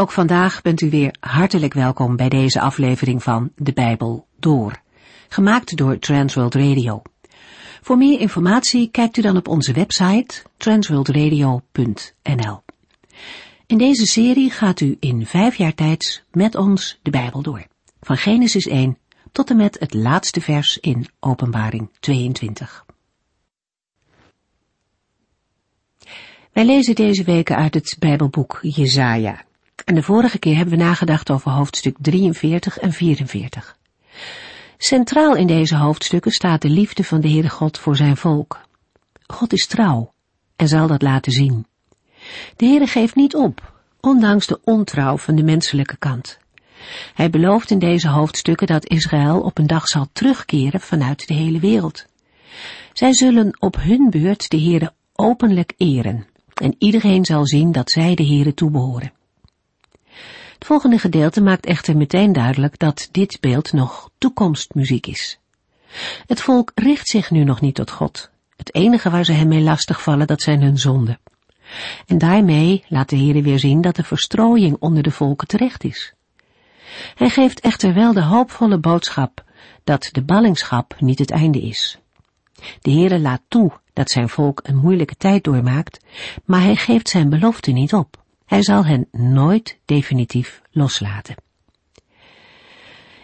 Ook vandaag bent u weer hartelijk welkom bij deze aflevering van De Bijbel Door, gemaakt door Transworld Radio. Voor meer informatie kijkt u dan op onze website transworldradio.nl. In deze serie gaat u in vijf jaar tijd met ons de Bijbel door, van Genesis 1 tot en met het laatste vers in Openbaring 22. Wij lezen deze weken uit het Bijbelboek Jesaja. En de vorige keer hebben we nagedacht over hoofdstuk 43 en 44. Centraal in deze hoofdstukken staat de liefde van de Heere God voor zijn volk. God is trouw en zal dat laten zien. De Heere geeft niet op, ondanks de ontrouw van de menselijke kant. Hij belooft in deze hoofdstukken dat Israël op een dag zal terugkeren vanuit de hele wereld. Zij zullen op hun beurt de Heere openlijk eren en iedereen zal zien dat zij de Heere toebehoren. Het volgende gedeelte maakt echter meteen duidelijk dat dit beeld nog toekomstmuziek is. Het volk richt zich nu nog niet tot God. Het enige waar ze hem mee lastigvallen, dat zijn hun zonden. En daarmee laat de Heere weer zien dat de verstrooiing onder de volken terecht is. Hij geeft echter wel de hoopvolle boodschap dat de ballingschap niet het einde is. De Heere laat toe dat zijn volk een moeilijke tijd doormaakt, maar hij geeft zijn belofte niet op. Hij zal hen nooit definitief loslaten.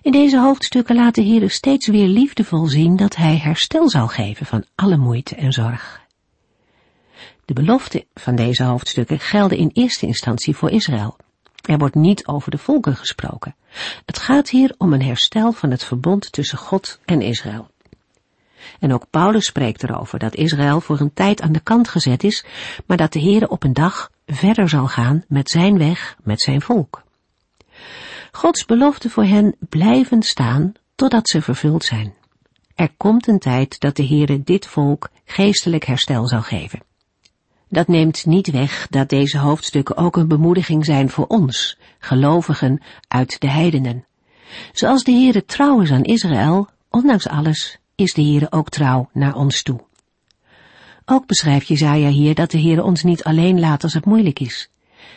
In deze hoofdstukken laat de Heer steeds weer liefdevol zien dat hij herstel zal geven van alle moeite en zorg. De beloften van deze hoofdstukken gelden in eerste instantie voor Israël. Er wordt niet over de volken gesproken. Het gaat hier om een herstel van het verbond tussen God en Israël. En ook Paulus spreekt erover dat Israël voor een tijd aan de kant gezet is, maar dat de Heere op een dag verder zal gaan met zijn weg, met zijn volk. Gods beloften voor hen blijven staan totdat ze vervuld zijn. Er komt een tijd dat de Heere dit volk geestelijk herstel zal geven. Dat neemt niet weg dat deze hoofdstukken ook een bemoediging zijn voor ons, gelovigen uit de heidenen. Zoals de Heere trouw is aan Israël, ondanks alles is de Heere ook trouw naar ons toe. Ook beschrijft Jezaja hier dat de Heere ons niet alleen laat als het moeilijk is.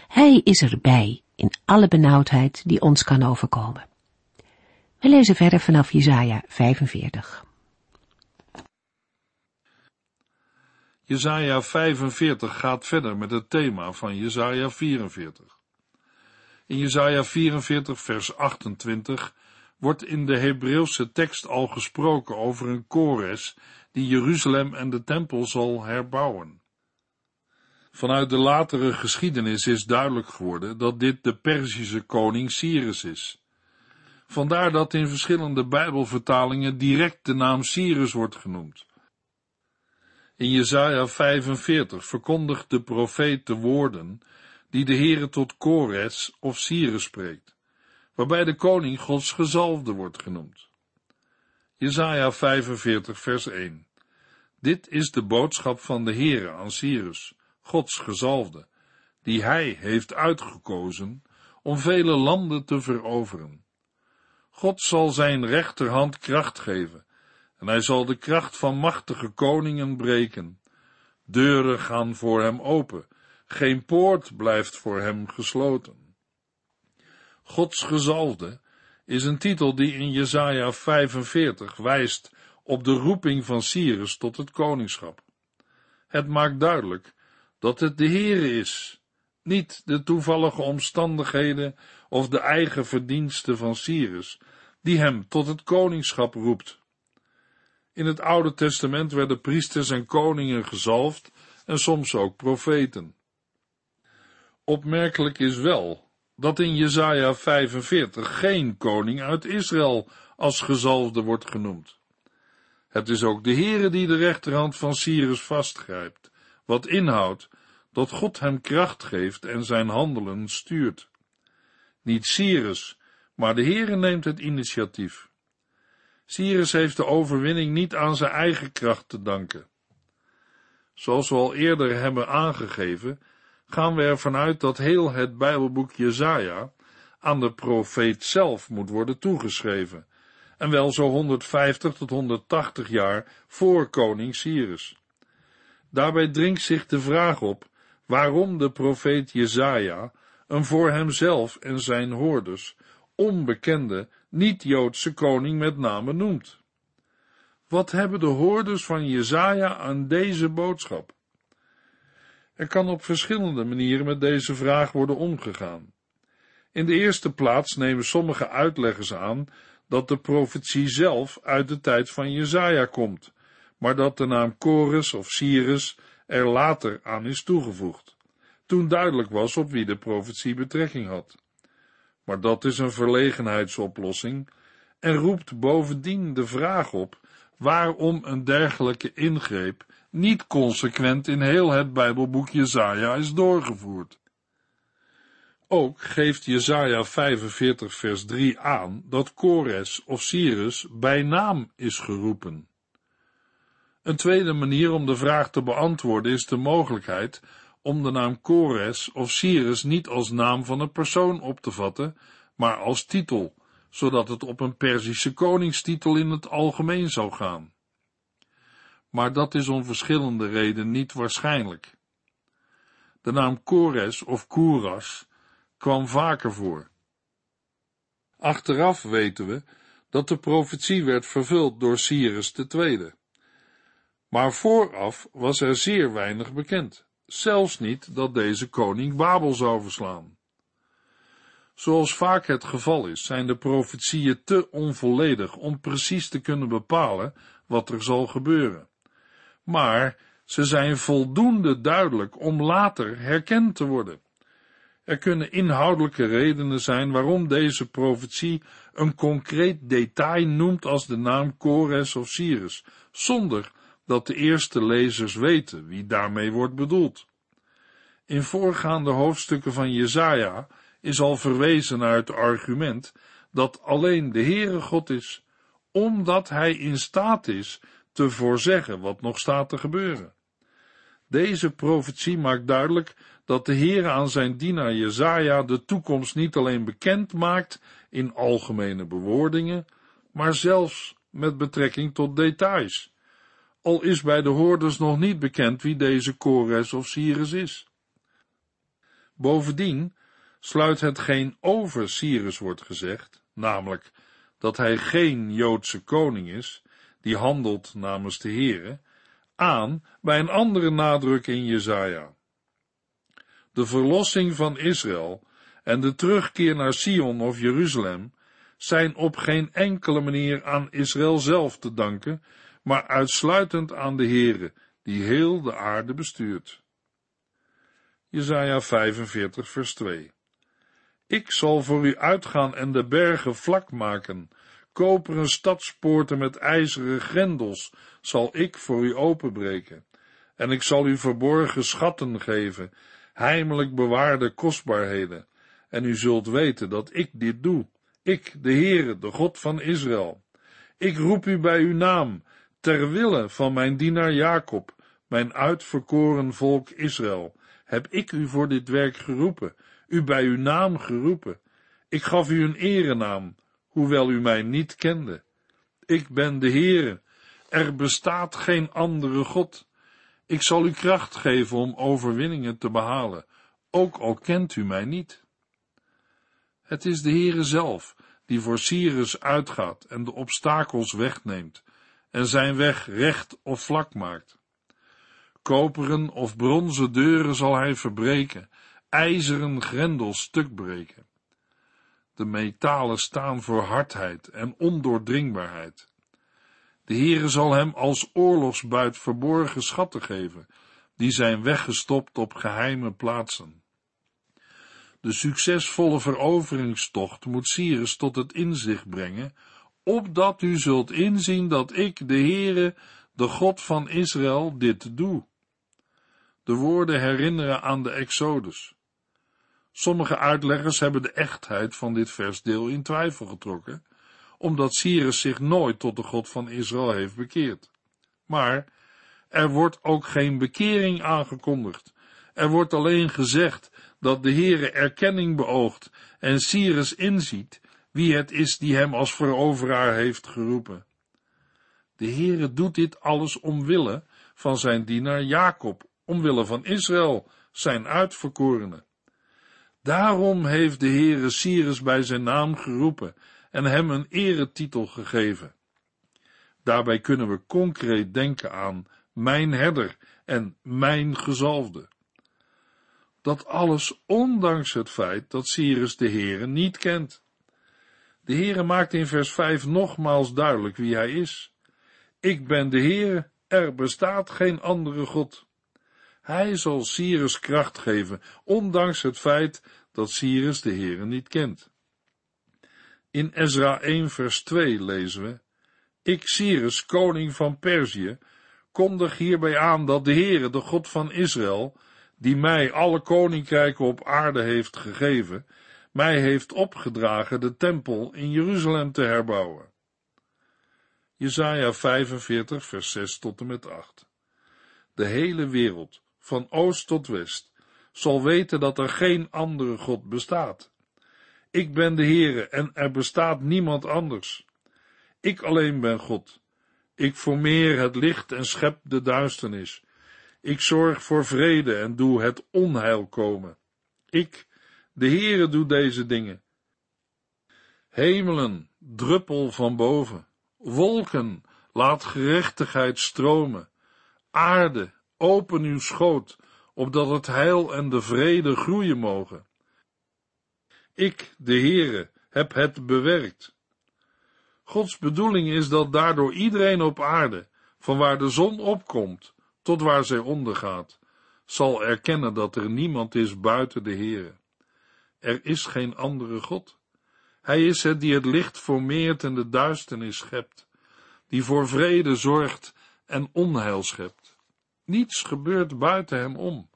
Hij is erbij in alle benauwdheid die ons kan overkomen. We lezen verder vanaf Jezaja 45. Jezaja 45 gaat verder met het thema van Jezaja 44. In Jezaja 44 vers 28 wordt in de Hebreeuwse tekst al gesproken over een Kores die Jeruzalem en de tempel zal herbouwen. Vanuit de latere geschiedenis is duidelijk geworden dat dit de Perzische koning Cyrus is. Vandaar dat in verschillende Bijbelvertalingen direct de naam Cyrus wordt genoemd. In Jesaja 45 verkondigt de profeet de woorden die de Heere tot Kores of Cyrus spreekt waarbij de koning Gods gezalfde wordt genoemd. Jesaja 45 vers 1 Dit is de boodschap van de Heere aan Cyrus, Gods gezalfde, die hij heeft uitgekozen om vele landen te veroveren. God zal zijn rechterhand kracht geven, en hij zal de kracht van machtige koningen breken. Deuren gaan voor hem open, geen poort blijft voor hem gesloten. Gods gezalde is een titel die in Jesaja 45 wijst op de roeping van Cyrus tot het koningschap. Het maakt duidelijk dat het de Heere is, niet de toevallige omstandigheden of de eigen verdiensten van Cyrus, die hem tot het koningschap roept. In het Oude Testament werden priesters en koningen gezalfd en soms ook profeten. Opmerkelijk is wel dat in Jesaja 45 geen koning uit Israël als gezalfde wordt genoemd. Het is ook de Heere die de rechterhand van Cyrus vastgrijpt, wat inhoudt dat God hem kracht geeft en zijn handelen stuurt. Niet Cyrus, maar de Heere neemt het initiatief. Cyrus heeft de overwinning niet aan zijn eigen kracht te danken. Zoals we al eerder hebben aangegeven, gaan we ervan uit dat heel het Bijbelboek Jezaja aan de profeet zelf moet worden toegeschreven, en wel zo 150 tot 180 jaar voor koning Cyrus. Daarbij dringt zich de vraag op waarom de profeet Jezaja een voor hemzelf en zijn hoorders onbekende, niet-Joodse koning met name noemt. Wat hebben de hoorders van Jezaja aan deze boodschap? Er kan op verschillende manieren met deze vraag worden omgegaan. In de eerste plaats nemen sommige uitleggers aan dat de profetie zelf uit de tijd van Jezaja komt, maar dat de naam Chorus of Cyrus er later aan is toegevoegd, toen duidelijk was op wie de profetie betrekking had. Maar dat is een verlegenheidsoplossing en roept bovendien de vraag op waarom een dergelijke ingreep niet consequent in heel het Bijbelboek Jezaja is doorgevoerd. Ook geeft Jezaja 45 vers 3 aan dat Kores of Cyrus bij naam is geroepen. Een tweede manier om de vraag te beantwoorden is de mogelijkheid om de naam Kores of Cyrus niet als naam van een persoon op te vatten, maar als titel, zodat het op een Perzische koningstitel in het algemeen zou gaan. Maar dat is om verschillende redenen niet waarschijnlijk. De naam Kores of Koeras kwam vaker voor. Achteraf weten we dat de profetie werd vervuld door Cyrus II. Maar vooraf was er zeer weinig bekend, zelfs niet dat deze koning Babel zou verslaan. Zoals vaak het geval is, zijn de profetieën te onvolledig om precies te kunnen bepalen wat er zal gebeuren. Maar ze zijn voldoende duidelijk om later herkend te worden. Er kunnen inhoudelijke redenen zijn waarom deze profetie een concreet detail noemt als de naam Kores of Cyrus, zonder dat de eerste lezers weten wie daarmee wordt bedoeld. In voorgaande hoofdstukken van Jezaja is al verwezen naar het argument dat alleen de Heere God is, omdat hij in staat is te voorzeggen wat nog staat te gebeuren. Deze profetie maakt duidelijk dat de Heere aan zijn dienaar Jezaja de toekomst niet alleen bekend maakt in algemene bewoordingen, maar zelfs met betrekking tot details. Al is bij de hoorders nog niet bekend wie deze Kores of Cyrus is. Bovendien sluit hetgeen over Cyrus wordt gezegd, namelijk dat hij geen Joodse koning is, die handelt namens de Heere, aan bij een andere nadruk in Jezaja. De verlossing van Israël en de terugkeer naar Sion of Jeruzalem zijn op geen enkele manier aan Israël zelf te danken, maar uitsluitend aan de Heere, die heel de aarde bestuurt. Jezaja 45 vers 2 Ik zal voor u uitgaan en de bergen vlak maken, koperen stadspoorten met ijzeren grendels zal ik voor u openbreken, en ik zal u verborgen schatten geven, heimelijk bewaarde kostbaarheden, en u zult weten dat ik dit doe, ik, de Heere, de God van Israël. Ik roep u bij uw naam, ter wille van mijn dienaar Jacob, mijn uitverkoren volk Israël, heb ik u voor dit werk geroepen, u bij uw naam geroepen. Ik gaf u een erenaam, hoewel u mij niet kende. Ik ben de Heere, er bestaat geen andere God. Ik zal u kracht geven om overwinningen te behalen, ook al kent u mij niet. Het is de Heere zelf die voor Cyrus uitgaat en de obstakels wegneemt en zijn weg recht of vlak maakt. Koperen of bronzen deuren zal hij verbreken, ijzeren grendels stuk breken. De metalen staan voor hardheid en ondoordringbaarheid. De Heere zal hem als oorlogsbuit verborgen schatten geven, die zijn weggestopt op geheime plaatsen. De succesvolle veroveringstocht moet Cyrus tot het inzicht brengen, opdat u zult inzien dat ik, de Heere, de God van Israël, dit doe. De woorden herinneren aan de Exodus. Sommige uitleggers hebben de echtheid van dit versdeel in twijfel getrokken, omdat Cyrus zich nooit tot de God van Israël heeft bekeerd. Maar er wordt ook geen bekering aangekondigd. Er wordt alleen gezegd dat de Heere erkenning beoogt en Cyrus inziet wie het is die hem als veroveraar heeft geroepen. De Heere doet dit alles omwille van zijn dienaar Jacob, omwille van Israël, zijn uitverkorene. Daarom heeft de Heere Cyrus bij zijn naam geroepen en hem een eretitel gegeven. Daarbij kunnen we concreet denken aan mijn herder en mijn gezalfde. Dat alles ondanks het feit dat Cyrus de Heere niet kent. De Heere maakt in vers 5 nogmaals duidelijk wie hij is. Ik ben de Heere, er bestaat geen andere God. Hij zal Cyrus kracht geven, ondanks het feit dat Cyrus de Heere niet kent. In Ezra 1 vers 2 lezen we, Ik Cyrus, koning van Perzië, kondig hierbij aan dat de Heere, de God van Israël, die mij alle koninkrijken op aarde heeft gegeven, mij heeft opgedragen de tempel in Jeruzalem te herbouwen. Jesaja 45 vers 6 tot en met 8 De hele wereld, van oost tot west, zal weten dat er geen andere God bestaat. Ik ben de Heere en er bestaat niemand anders. Ik alleen ben God. Ik formeer het licht en schep de duisternis. Ik zorg voor vrede en doe het onheil komen. Ik, de Heere, doe deze dingen. Hemelen, druppel van boven. Wolken, laat gerechtigheid stromen. Aarde, open uw schoot, opdat het heil en de vrede groeien mogen. Ik, de Heere, heb het bewerkt. Gods bedoeling is dat daardoor iedereen op aarde, van waar de zon opkomt tot waar zij ondergaat, zal erkennen dat er niemand is buiten de Heere. Er is geen andere God. Hij is het die het licht formeert en de duisternis schept, die voor vrede zorgt en onheil schept. Niets gebeurt buiten hem om.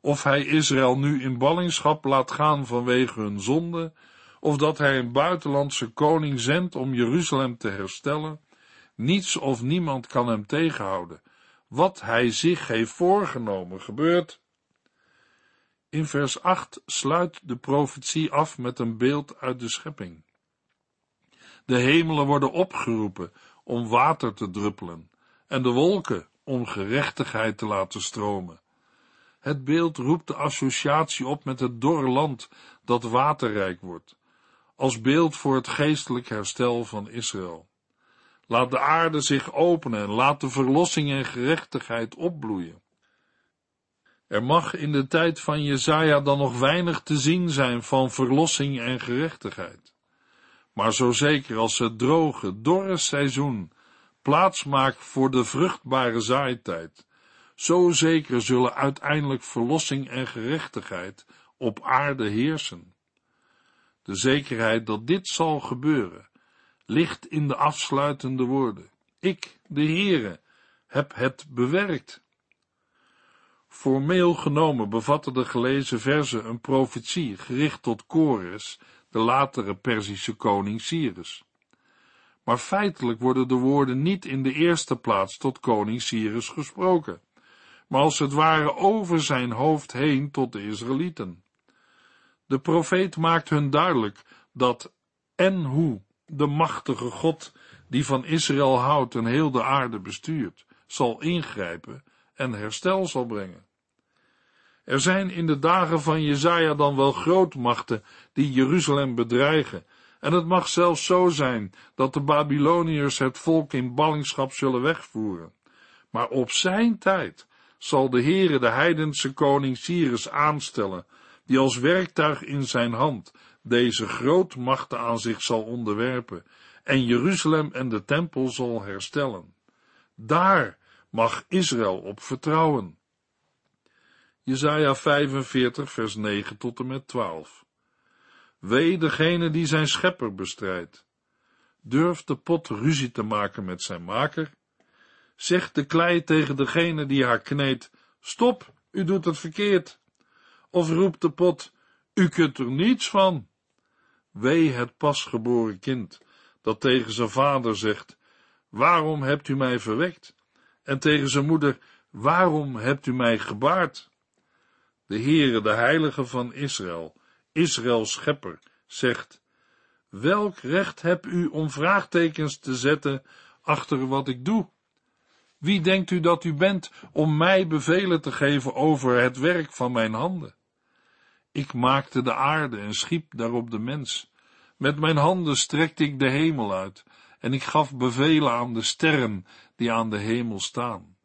Of hij Israël nu in ballingschap laat gaan vanwege hun zonde, of dat hij een buitenlandse koning zendt om Jeruzalem te herstellen, niets of niemand kan hem tegenhouden. Wat hij zich heeft voorgenomen gebeurt. In vers 8 sluit de profetie af met een beeld uit de schepping. De hemelen worden opgeroepen om water te druppelen en de wolken om gerechtigheid te laten stromen. Het beeld roept de associatie op met het dorre land dat waterrijk wordt, als beeld voor het geestelijk herstel van Israël. Laat de aarde zich openen en laat de verlossing en gerechtigheid opbloeien. Er mag in de tijd van Jezaja dan nog weinig te zien zijn van verlossing en gerechtigheid. Maar zo zeker als het droge, dorre seizoen plaats maakt voor de vruchtbare zaaitijd, zo zeker zullen uiteindelijk verlossing en gerechtigheid op aarde heersen. De zekerheid dat dit zal gebeuren, ligt in de afsluitende woorden. Ik, de Heere, heb het bewerkt. Formeel genomen bevatten de gelezen verzen een profetie gericht tot Kores, de latere Perzische koning Cyrus. Maar feitelijk worden de woorden niet in de eerste plaats tot koning Cyrus gesproken, maar als het ware over zijn hoofd heen tot de Israëlieten. De profeet maakt hun duidelijk dat en hoe de machtige God, die van Israël houdt en heel de aarde bestuurt, zal ingrijpen en herstel zal brengen. Er zijn in de dagen van Jezaja dan wel grootmachten die Jeruzalem bedreigen, en het mag zelfs zo zijn dat de Babyloniërs het volk in ballingschap zullen wegvoeren. Maar op zijn tijd zal de Heere de heidense koning Cyrus aanstellen, die als werktuig in zijn hand deze grootmachten aan zich zal onderwerpen en Jeruzalem en de tempel zal herstellen. Daar mag Israël op vertrouwen. Jesaja 45 vers 9 tot en met 12 Wee degene die zijn schepper bestrijdt. Durft de pot ruzie te maken met zijn maker? Zegt de klei tegen degene die haar kneedt, stop, u doet het verkeerd. Of roept de pot, u kunt er niets van. Wee het pasgeboren kind, dat tegen zijn vader zegt, waarom hebt u mij verwekt? En tegen zijn moeder, waarom hebt u mij gebaard? De Heere, de Heilige van Israël, Israëls schepper, zegt, welk recht heb u om vraagtekens te zetten achter wat ik doe? Wie denkt u dat u bent om mij bevelen te geven over het werk van mijn handen? Ik maakte de aarde en schiep daarop de mens. Met mijn handen strekte ik de hemel uit en ik gaf bevelen aan de sterren die aan de hemel staan.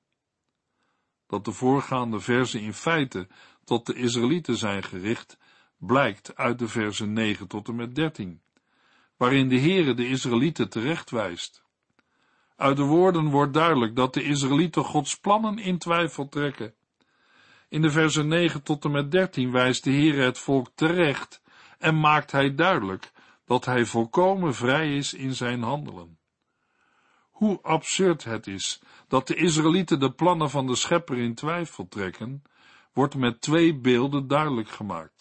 Dat de voorgaande verzen in feite tot de Israëlieten zijn gericht, blijkt uit de versen 9 tot en met 13, waarin de Heere de Israëlieten terechtwijst. Uit de woorden wordt duidelijk dat de Israëlieten Gods plannen in twijfel trekken. In de versen 9 tot en met 13 wijst de Heere het volk terecht en maakt hij duidelijk dat hij volkomen vrij is in zijn handelen. Hoe absurd het is dat de Israëlieten de plannen van de schepper in twijfel trekken, wordt met twee beelden duidelijk gemaakt.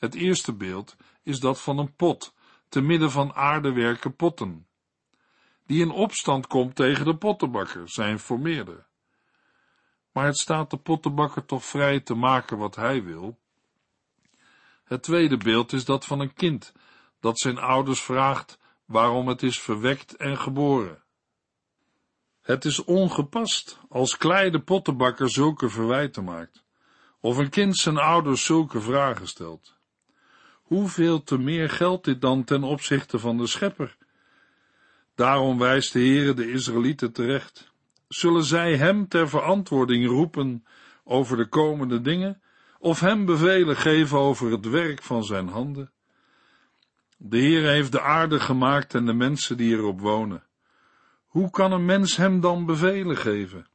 Het eerste beeld is dat van een pot, te midden van aardewerken potten, die in opstand komt tegen de pottenbakker, zijn formeerder. Maar het staat de pottenbakker toch vrij te maken wat hij wil. Het tweede beeld is dat van een kind, dat zijn ouders vraagt waarom het is verwekt en geboren. Het is ongepast als klei de pottenbakker zulke verwijten maakt, of een kind zijn ouders zulke vragen stelt. Hoeveel te meer geldt dit dan ten opzichte van de schepper? Daarom wijst de Heere de Israëlieten terecht. Zullen zij hem ter verantwoording roepen over de komende dingen, of hem bevelen geven over het werk van zijn handen? De Heer heeft de aarde gemaakt en de mensen die erop wonen. Hoe kan een mens hem dan bevelen geven?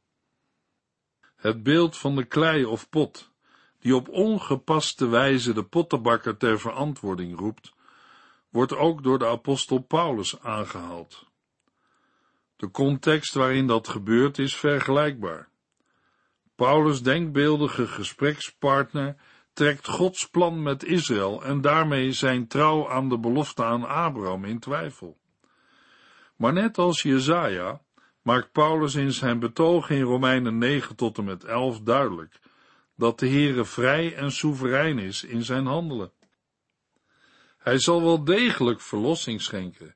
Het beeld van de klei of pot, die op ongepaste wijze de pottenbakker ter verantwoording roept, wordt ook door de apostel Paulus aangehaald. De context waarin dat gebeurt is vergelijkbaar. Paulus' denkbeeldige gesprekspartner trekt Gods plan met Israël en daarmee zijn trouw aan de belofte aan Abraham in twijfel. Maar net als Jezaja maakt Paulus in zijn betoog in Romeinen 9 tot en met 11 duidelijk dat de Heere vrij en soeverein is in zijn handelen. Hij zal wel degelijk verlossing schenken,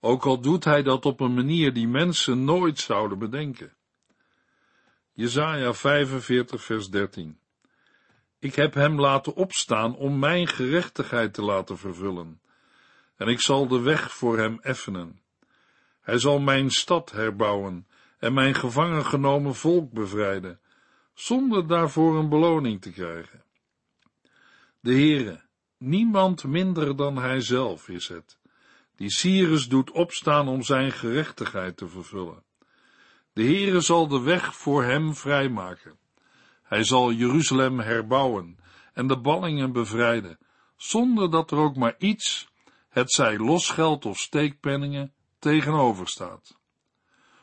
ook al doet hij dat op een manier die mensen nooit zouden bedenken. Jezaja 45 vers 13 Ik heb hem laten opstaan om mijn gerechtigheid te laten vervullen, en ik zal de weg voor hem effenen. Hij zal mijn stad herbouwen en mijn gevangen genomen volk bevrijden, zonder daarvoor een beloning te krijgen. De Heere, niemand minder dan hij zelf is het, die Cyrus doet opstaan om zijn gerechtigheid te vervullen. De Heere zal de weg voor hem vrijmaken. Hij zal Jeruzalem herbouwen en de ballingen bevrijden, zonder dat er ook maar iets, het zij losgeld of steekpenningen, tegenover staat.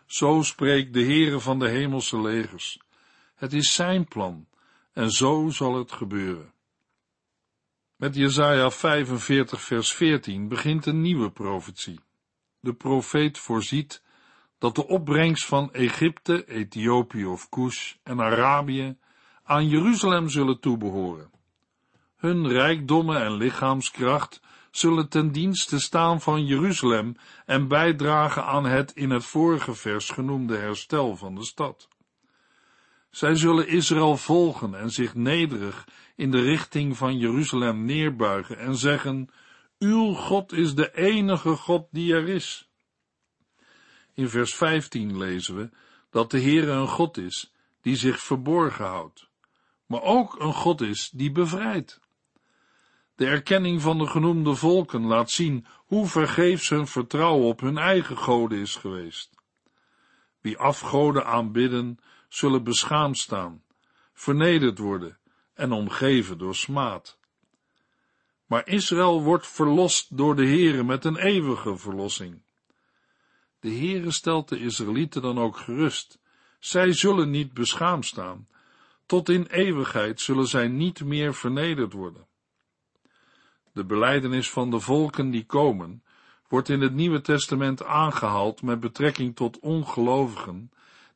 Zo spreekt de Heere van de hemelse legers. Het is zijn plan, en zo zal het gebeuren. Met Jesaja 45 vers 14 begint een nieuwe profetie. De profeet voorziet dat de opbrengst van Egypte, Ethiopië of Kush en Arabië aan Jeruzalem zullen toebehoren. Hun rijkdommen en lichaamskracht zullen ten dienste staan van Jeruzalem en bijdragen aan het in het vorige vers genoemde herstel van de stad. Zij zullen Israël volgen en zich nederig in de richting van Jeruzalem neerbuigen en zeggen, Uw God is de enige God die er is. In vers 15 lezen we dat de Heere een God is die zich verborgen houdt, maar ook een God is die bevrijdt. De erkenning van de genoemde volken laat zien hoe vergeefs hun vertrouwen op hun eigen goden is geweest. Wie afgoden aanbidden, zullen beschaamd staan, vernederd worden en omgeven door smaad. Maar Israël wordt verlost door de Heere met een eeuwige verlossing. De Heere stelt de Israëlieten dan ook gerust. Zij zullen niet beschaamd staan. Tot in eeuwigheid zullen zij niet meer vernederd worden. De beleidenis van de volken die komen, wordt in het Nieuwe Testament aangehaald met betrekking tot ongelovigen,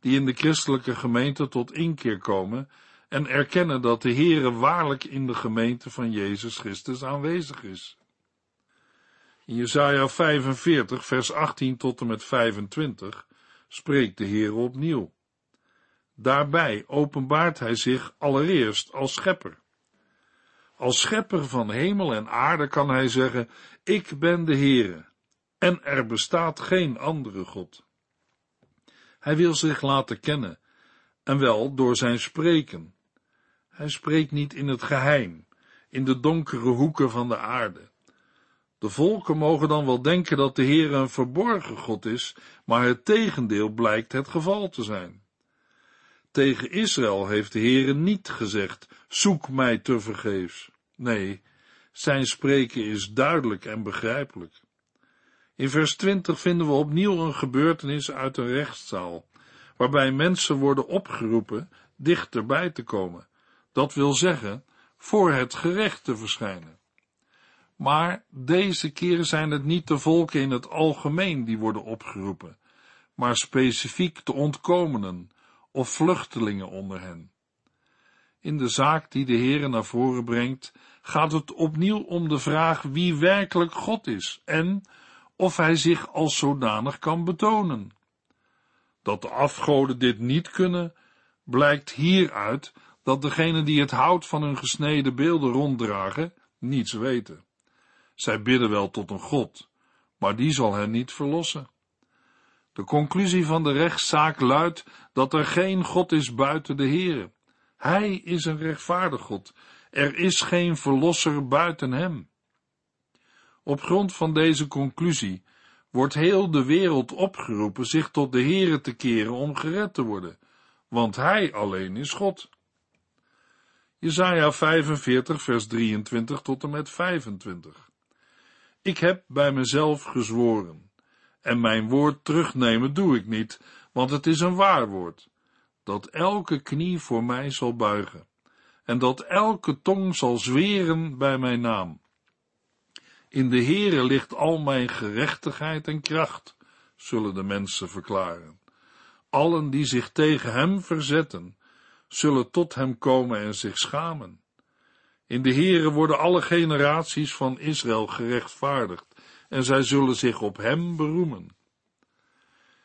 die in de christelijke gemeente tot inkeer komen en erkennen dat de Heere waarlijk in de gemeente van Jezus Christus aanwezig is. In Jesaja 45, vers 18 tot en met 25 spreekt de Heer opnieuw. Daarbij openbaart hij zich allereerst als schepper. Als schepper van hemel en aarde kan hij zeggen, ik ben de Heere, en er bestaat geen andere God. Hij wil zich laten kennen, en wel door zijn spreken. Hij spreekt niet in het geheim, in de donkere hoeken van de aarde. De volken mogen dan wel denken dat de Heer een verborgen God is, maar het tegendeel blijkt het geval te zijn. Tegen Israël heeft de Heere niet gezegd, zoek mij te vergeefs. Nee, zijn spreken is duidelijk en begrijpelijk. In vers 20 vinden we opnieuw een gebeurtenis uit een rechtszaal, waarbij mensen worden opgeroepen dichterbij te komen. Dat wil zeggen, voor het gerecht te verschijnen. Maar deze keer zijn het niet de volken in het algemeen die worden opgeroepen, maar specifiek de ontkomenen of vluchtelingen onder hen. In de zaak die de Heere naar voren brengt, gaat het opnieuw om de vraag wie werkelijk God is en of hij zich als zodanig kan betonen. Dat de afgoden dit niet kunnen, blijkt hieruit dat degenen die het hout van hun gesneden beelden ronddragen, niets weten. Zij bidden wel tot een God, maar die zal hen niet verlossen. De conclusie van de rechtszaak luidt dat er geen God is buiten de Heere. Hij is een rechtvaardig God. Er is geen verlosser buiten hem. Op grond van deze conclusie wordt heel de wereld opgeroepen zich tot de Heere te keren om gered te worden, want Hij alleen is God. Jesaja 45 vers 23 tot en met 25 Ik heb bij mezelf gezworen, en mijn woord terugnemen doe ik niet, want het is een waar woord, dat elke knie voor mij zal buigen, en dat elke tong zal zweren bij mijn naam. In de Heere ligt al mijn gerechtigheid en kracht, zullen de mensen verklaren. Allen die zich tegen hem verzetten, zullen tot hem komen en zich schamen. In de Heere worden alle generaties van Israël gerechtvaardigd, en zij zullen zich op hem beroemen.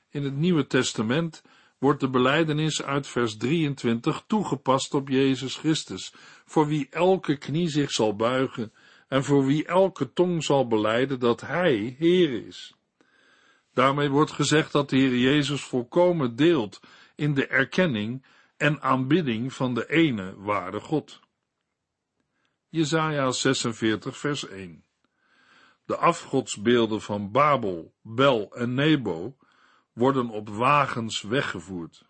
In het Nieuwe Testament wordt de beleidenis uit vers 23 toegepast op Jezus Christus, voor wie elke knie zich zal buigen en voor wie elke tong zal beleiden dat Hij Heer is. Daarmee wordt gezegd dat de Heer Jezus volkomen deelt in de erkenning en aanbidding van de ene ware God. Jesaja 46 vers 1 De afgodsbeelden van Babel, Bel en Nebo worden op wagens weggevoerd.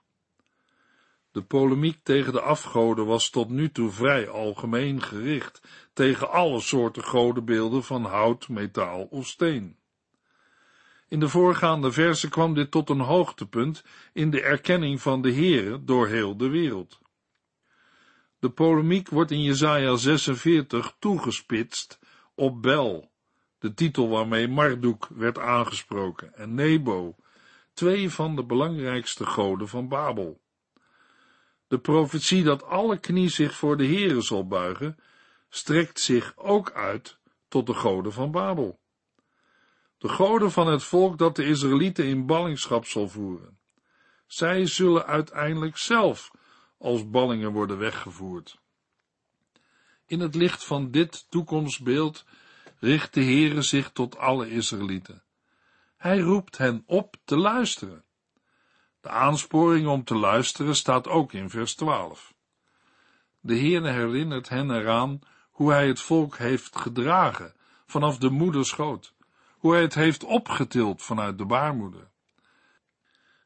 De polemiek tegen de afgoden was tot nu toe vrij algemeen gericht tegen alle soorten godenbeelden van hout, metaal of steen. In de voorgaande verse kwam dit tot een hoogtepunt in de erkenning van de Heere door heel de wereld. De polemiek wordt in Jesaja 46 toegespitst op Bel, de titel waarmee Marduk werd aangesproken, en Nebo, twee van de belangrijkste goden van Babel. De profetie dat alle knie zich voor de Heere zal buigen, strekt zich ook uit tot de goden van Babel. De goden van het volk dat de Israëlieten in ballingschap zal voeren. Zij zullen uiteindelijk zelf als ballingen worden weggevoerd. In het licht van dit toekomstbeeld richt de Heere zich tot alle Israëlieten. Hij roept hen op te luisteren. De aansporing om te luisteren staat ook in vers 12. De Heer herinnert hen eraan hoe hij het volk heeft gedragen vanaf de moederschoot, hoe hij het heeft opgetild vanuit de baarmoeder.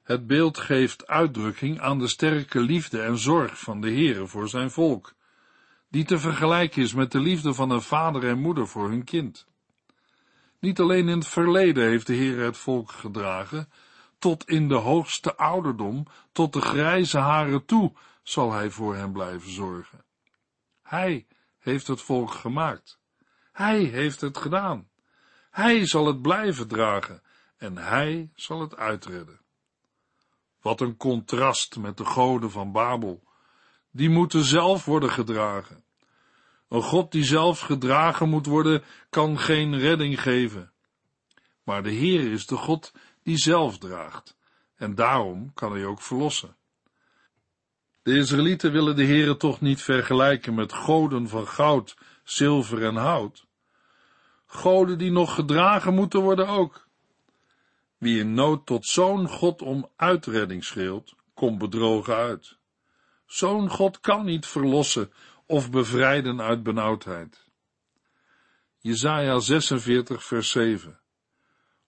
Het beeld geeft uitdrukking aan de sterke liefde en zorg van de Heere voor zijn volk, die te vergelijken is met de liefde van een vader en moeder voor hun kind. Niet alleen in het verleden heeft de Heer het volk gedragen, tot in de hoogste ouderdom, tot de grijze haren toe, zal hij voor hen blijven zorgen. Hij heeft het volk gemaakt. Hij heeft het gedaan. Hij zal het blijven dragen en hij zal het uitredden. Wat een contrast met de goden van Babel. Die moeten zelf worden gedragen. Een God die zelf gedragen moet worden, kan geen redding geven. Maar de Heer is de God die zelf draagt, en daarom kan hij ook verlossen. De Israëlieten willen de Heere toch niet vergelijken met goden van goud, zilver en hout. Goden die nog gedragen moeten worden ook. Wie in nood tot zo'n God om uitredding schreeuwt, komt bedrogen uit. Zo'n God kan niet verlossen of bevrijden uit benauwdheid. Jesaja 46 vers 7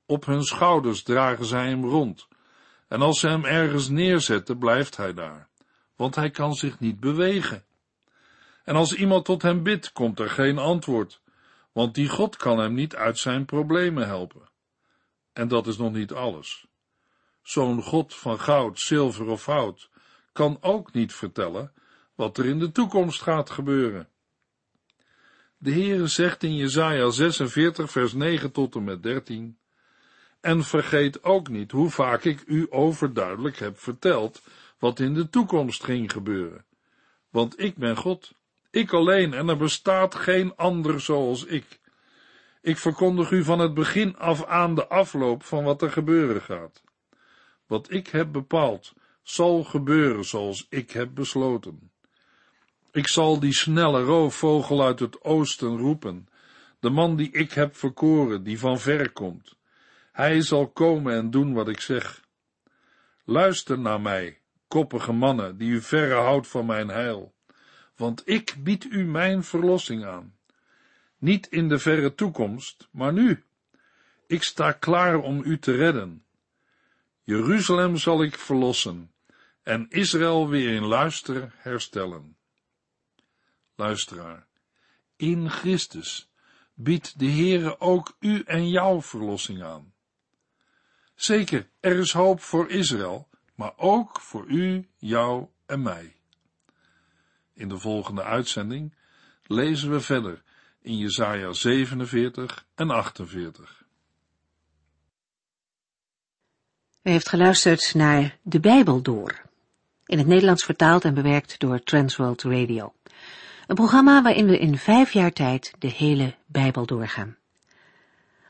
Op hun schouders dragen zij hem rond, en als ze hem ergens neerzetten, blijft hij daar, want hij kan zich niet bewegen. En als iemand tot hem bidt, komt er geen antwoord, want die God kan hem niet uit zijn problemen helpen. En dat is nog niet alles. Zo'n God van goud, zilver of hout kan ook niet vertellen wat er in de toekomst gaat gebeuren. De Heere zegt in Jesaja 46 vers 9 tot en met 13 En vergeet ook niet hoe vaak ik u overduidelijk heb verteld wat in de toekomst ging gebeuren. Want ik ben God, ik alleen en er bestaat geen ander zoals ik. Ik verkondig u van het begin af aan de afloop van wat er gebeuren gaat. Wat ik heb bepaald, zal gebeuren zoals ik heb besloten. Ik zal die snelle roofvogel uit het oosten roepen, de man die ik heb verkoren, die van ver komt. Hij zal komen en doen wat ik zeg. Luister naar mij, koppige mannen, die u verre houdt van mijn heil, want ik bied u mijn verlossing aan. Niet in de verre toekomst, maar nu. Ik sta klaar om u te redden. Jeruzalem zal ik verlossen en Israël weer in luister herstellen. Luisteraar, in Christus biedt de Heere ook u en jouw verlossing aan. Zeker, er is hoop voor Israël, maar ook voor u, jou en mij. In de volgende uitzending lezen we verder in Jesaja 47 en 48. U heeft geluisterd naar De Bijbel Door, in het Nederlands vertaald en bewerkt door Transworld Radio. Een programma waarin we in vijf jaar tijd de hele Bijbel doorgaan.